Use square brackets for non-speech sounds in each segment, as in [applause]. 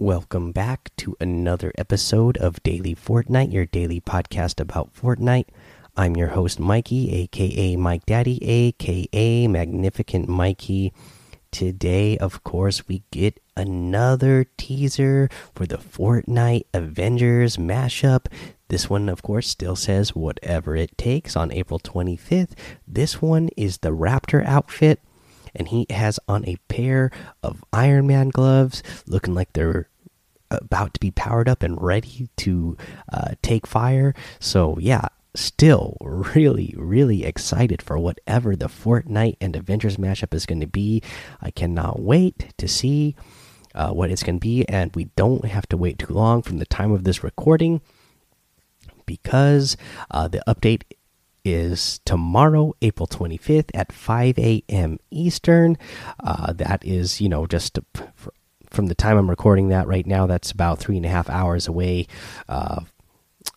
Welcome back to another episode of Daily Fortnite, your daily podcast about Fortnite. I'm your host, Mikey, aka Mike Daddy, aka Magnificent Mikey. Today, of course, we get another teaser for the Fortnite Avengers mashup. This one, of course, still says whatever it takes on April 25th. This one is the Raptor outfit and he has on a pair of Iron Man gloves, looking like they're about to be powered up and ready to uh, take fire. So, yeah, still really, really excited for whatever the Fortnite and Avengers mashup is going to be. I cannot wait to see uh, what it's going to be, and we don't have to wait too long from the time of this recording because uh, the update is tomorrow, April 25th at 5 a.m. Eastern. Uh, that is, you know, just from the time I'm recording that right now, that's about three and a half hours away uh,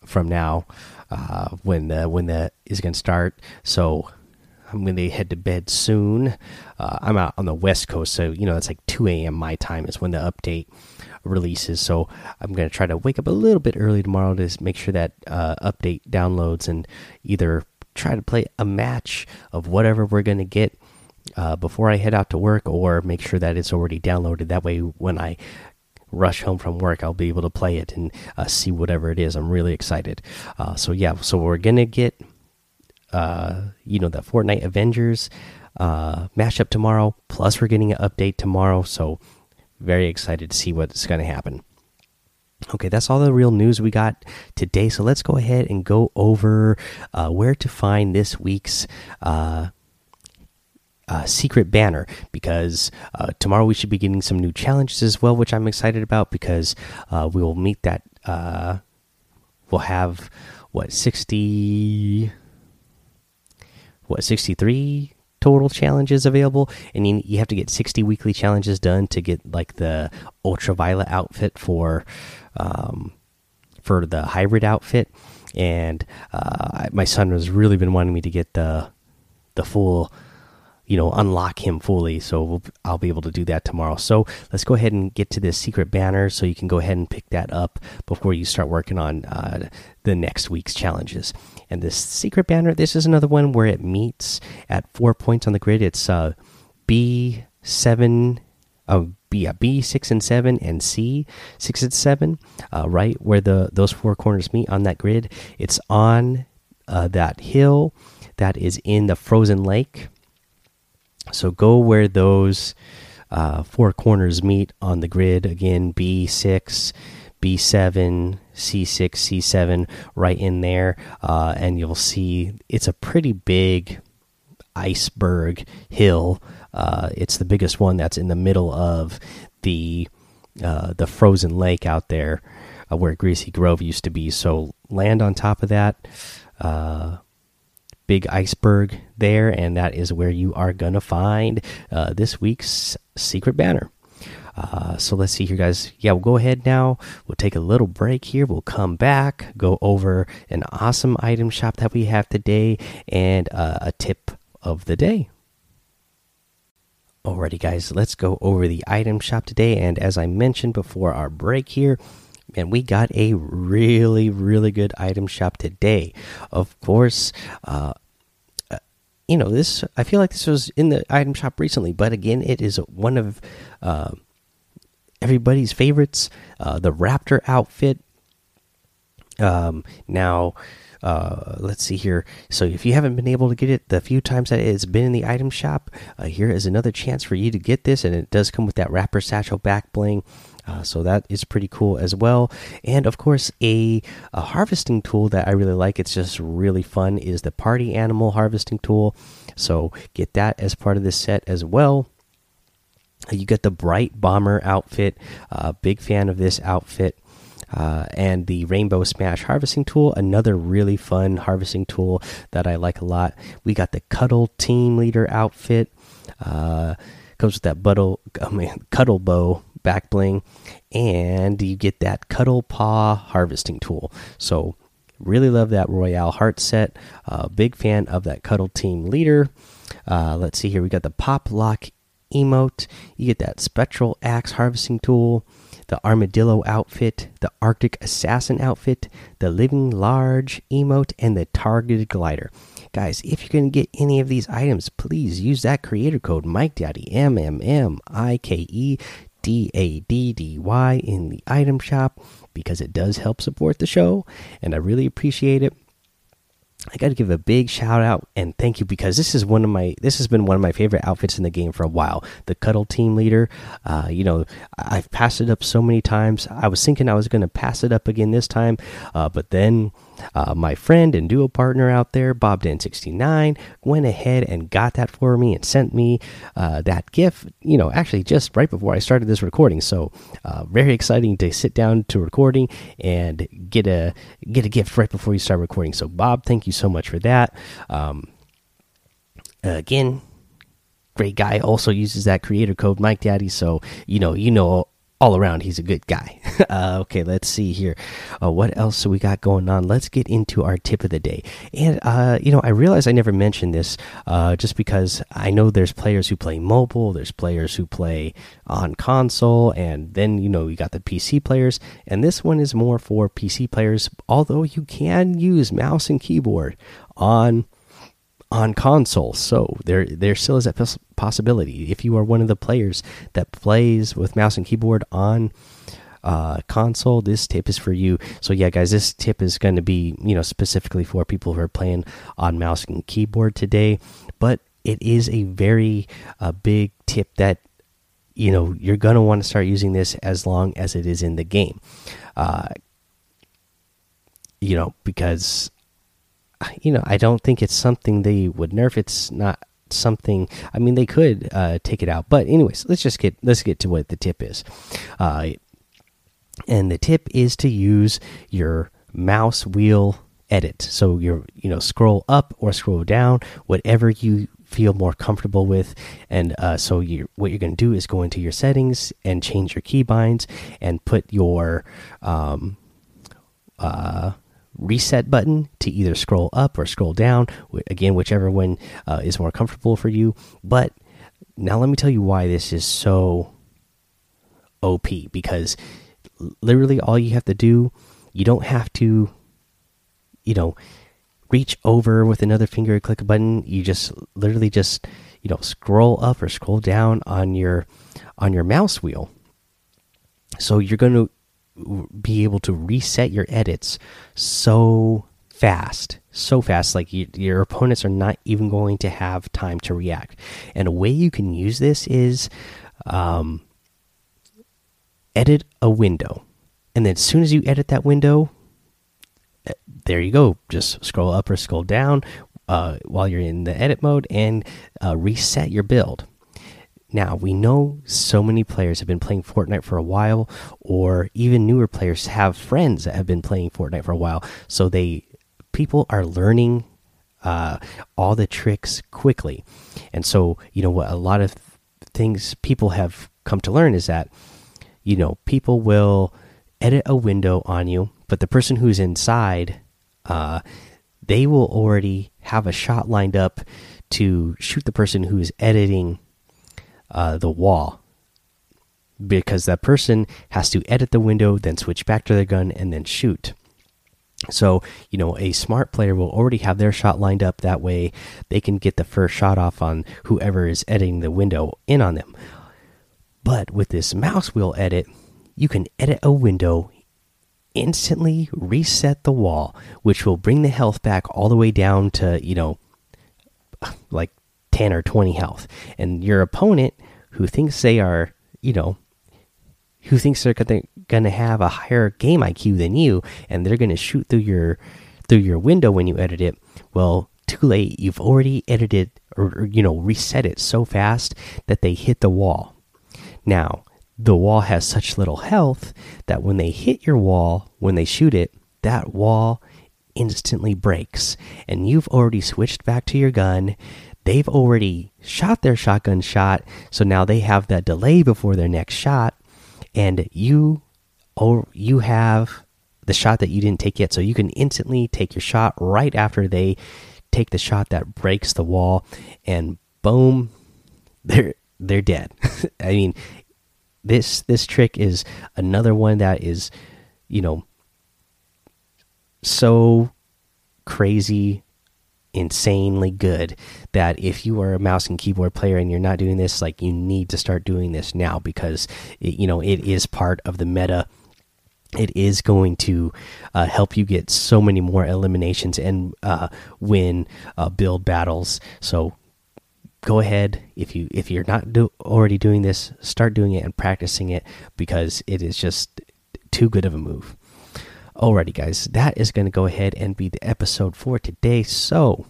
from now uh, when the when the is going to start. So I'm going to head to bed soon. Uh, I'm out on the West Coast, so you know it's like 2 a.m. my time is when the update releases. So I'm going to try to wake up a little bit early tomorrow to make sure that uh, update downloads and either try to play a match of whatever we're going to get uh, before I head out to work, or make sure that it's already downloaded. That way, when I rush home from work, I'll be able to play it and uh, see whatever it is. I'm really excited. Uh, so yeah, so we're gonna get, uh, you know, the Fortnite Avengers uh, mashup tomorrow. Plus, we're getting an update tomorrow. So very excited to see what's gonna happen. Okay, that's all the real news we got today. So let's go ahead and go over uh, where to find this week's uh, uh, secret banner because uh, tomorrow we should be getting some new challenges as well, which I'm excited about because uh, we will meet that. Uh, we'll have what 60 what 63 total challenges available and you, you have to get 60 weekly challenges done to get like the ultraviolet outfit for um, for the hybrid outfit and uh, my son has really been wanting me to get the the full you know unlock him fully so we'll, i'll be able to do that tomorrow so let's go ahead and get to this secret banner so you can go ahead and pick that up before you start working on uh, the next week's challenges and this secret banner this is another one where it meets at four points on the grid it's uh, b7 oh B, B six and seven and C six and seven, uh, right where the those four corners meet on that grid. It's on uh, that hill that is in the frozen lake. So go where those uh, four corners meet on the grid. Again, B six, B seven, C six, C seven, right in there, uh, and you'll see it's a pretty big iceberg hill uh, it's the biggest one that's in the middle of the uh, the frozen lake out there uh, where Greasy Grove used to be. So land on top of that uh, big iceberg there, and that is where you are gonna find uh, this week's secret banner. Uh, so let's see here, guys. Yeah, we'll go ahead now. We'll take a little break here. We'll come back, go over an awesome item shop that we have today, and uh, a tip of the day. Alrighty, guys, let's go over the item shop today. And as I mentioned before our break here, man, we got a really, really good item shop today. Of course, uh, uh, you know, this, I feel like this was in the item shop recently, but again, it is one of uh, everybody's favorites uh, the Raptor outfit. Um, now, uh, let's see here. So if you haven't been able to get it the few times that it's been in the item shop, uh, here is another chance for you to get this, and it does come with that Raptor satchel back bling. Uh, so that is pretty cool as well. And of course, a, a, harvesting tool that I really like. It's just really fun. Is the party animal harvesting tool. So get that as part of this set as well. You get the Brite Bomber outfit. Uh, big fan of this outfit. Uh, and the Rainbow Smash harvesting tool, another really fun harvesting tool that I like a lot. We got the Cuddle Team Leader outfit, uh, comes with that buttle, I mean, [laughs] Cuddle Bow back bling, and you get that Cuddle Paw harvesting tool. So, really love that Royale Heart set. Uh, big fan of that Cuddle Team Leader. Uh, let's see here, we got the Pop Lock emote. You get that spectral axe harvesting tool, the armadillo outfit, the Arctic assassin outfit, the living large emote, and the targeted glider. Guys, if you're going to get any of these items, please use that creator code Mike Daddy M M M I K E D A D D Y in the item shop because it does help support the show and I really appreciate it. I got to give a big shout out and thank you because this is one of my this has been one of my favorite outfits in the game for a while. The Cuddle Team Leader, uh, you know, I've passed it up so many times. I was thinking I was going to pass it up again this time, uh, but then uh, my friend and duo partner out there, Bob Dan69, went ahead and got that for me and sent me uh, that gift. You know, actually just right before I started this recording. So uh, very exciting to sit down to recording and get a get a gift right before you start recording. So Bob, thank you so much for that. Um, again, great guy. Also uses that creator code Mike Daddy. So you know, you know all around he's a good guy. [laughs] Uh, okay let's see here. Uh, what else we got going on? Let's get into our tip of the day. And uh, you know i realize i never mentioned this uh, just because i know there's players who play mobile there's players who play on console and then you know you got the pc players and this one is more for pc players although you can use mouse and keyboard on on console. So there there still is that possibility. If you are one of the players that plays with mouse and keyboard on uh, console, this tip is for you. So yeah, guys, this tip is going to be you know specifically for people who are playing on mouse and keyboard today. But it is a very uh, big tip that you know you're going to want to start using this as long as it is in the game. Uh, you know because you know, I don't think it's something they would nerf. It's not something. I mean, they could uh, take it out, but anyways, let's just get let's get to what the tip is. Uh, and the tip is to use your mouse wheel edit. So you're you know scroll up or scroll down, whatever you feel more comfortable with. And uh, so you what you're going to do is go into your settings and change your keybinds and put your um, uh, reset button to either scroll up or scroll down. Again, whichever one uh, is more comfortable for you. But now let me tell you why this is so OP because literally all you have to do, you don't have to, you know, reach over with another finger, click a button. You just literally just, you know, scroll up or scroll down on your on your mouse wheel. So you're going to be able to reset your edits so fast so fast like you, your opponents are not even going to have time to react. And a way you can use this is um, edit a window. And then as soon as you edit that window eh, there you go. Just scroll up or scroll down uh, while you're in the edit mode and uh, reset your build now, we know so many players have been playing Fortnite for a while, or even newer players have friends that have been playing Fortnite for a while. So they people are learning uh, all the tricks quickly. And so, you know, what a lot of things people have come to learn is that, you know, people will edit a window on you, but the person who's inside, uh, they will already have a shot lined up to shoot the person who's editing uh, the wall because that person has to edit the window, then switch back to their gun, and then shoot. So, you know, a smart player will already have their shot lined up. That way, they can get the first shot off on whoever is editing the window in on them. But with this mouse wheel edit, you can edit a window, instantly reset the wall, which will bring the health back all the way down to, you know, like 10 or 20 health. And your opponent, who thinks they are, you know, who thinks they're going to have a higher game IQ than you, and they're going to shoot through your through your window when you edit it. Well, too late. You've already edited or you know reset it so fast that they hit the wall. Now the wall has such little health that when they hit your wall, when they shoot it, that wall instantly breaks, and you've already switched back to your gun they've already shot their shotgun shot, so now they have that delay before their next shot, and you or you have the shot that you didn't take yet, so you can instantly take your shot right after they take the shot that breaks the wall, and boom, [laughs] there they're dead. [laughs] I mean, this this trick is another one that is, you know, so crazy insanely good that if you are a mouse and keyboard player and you're not doing this like you need to start doing this now because it, you know it is part of the meta. It is going to uh, help you get so many more eliminations and uh, win uh, build battles. So go ahead. If you if you're not do, already doing this start doing it and practicing it because it is just too good of a move alrighty guys that is going to go ahead and be the episode for today. So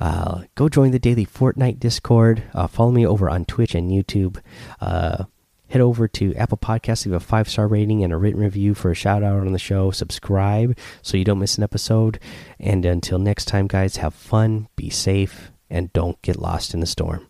uh, go join the daily fortnite discord. Uh, follow me over on twitch and youtube. Uh, head over to apple podcasts leave a five star rating and a written review for a shout out on the show. Subscribe so you don't miss an episode. And until next time guys have fun be safe and don't get lost in the storm.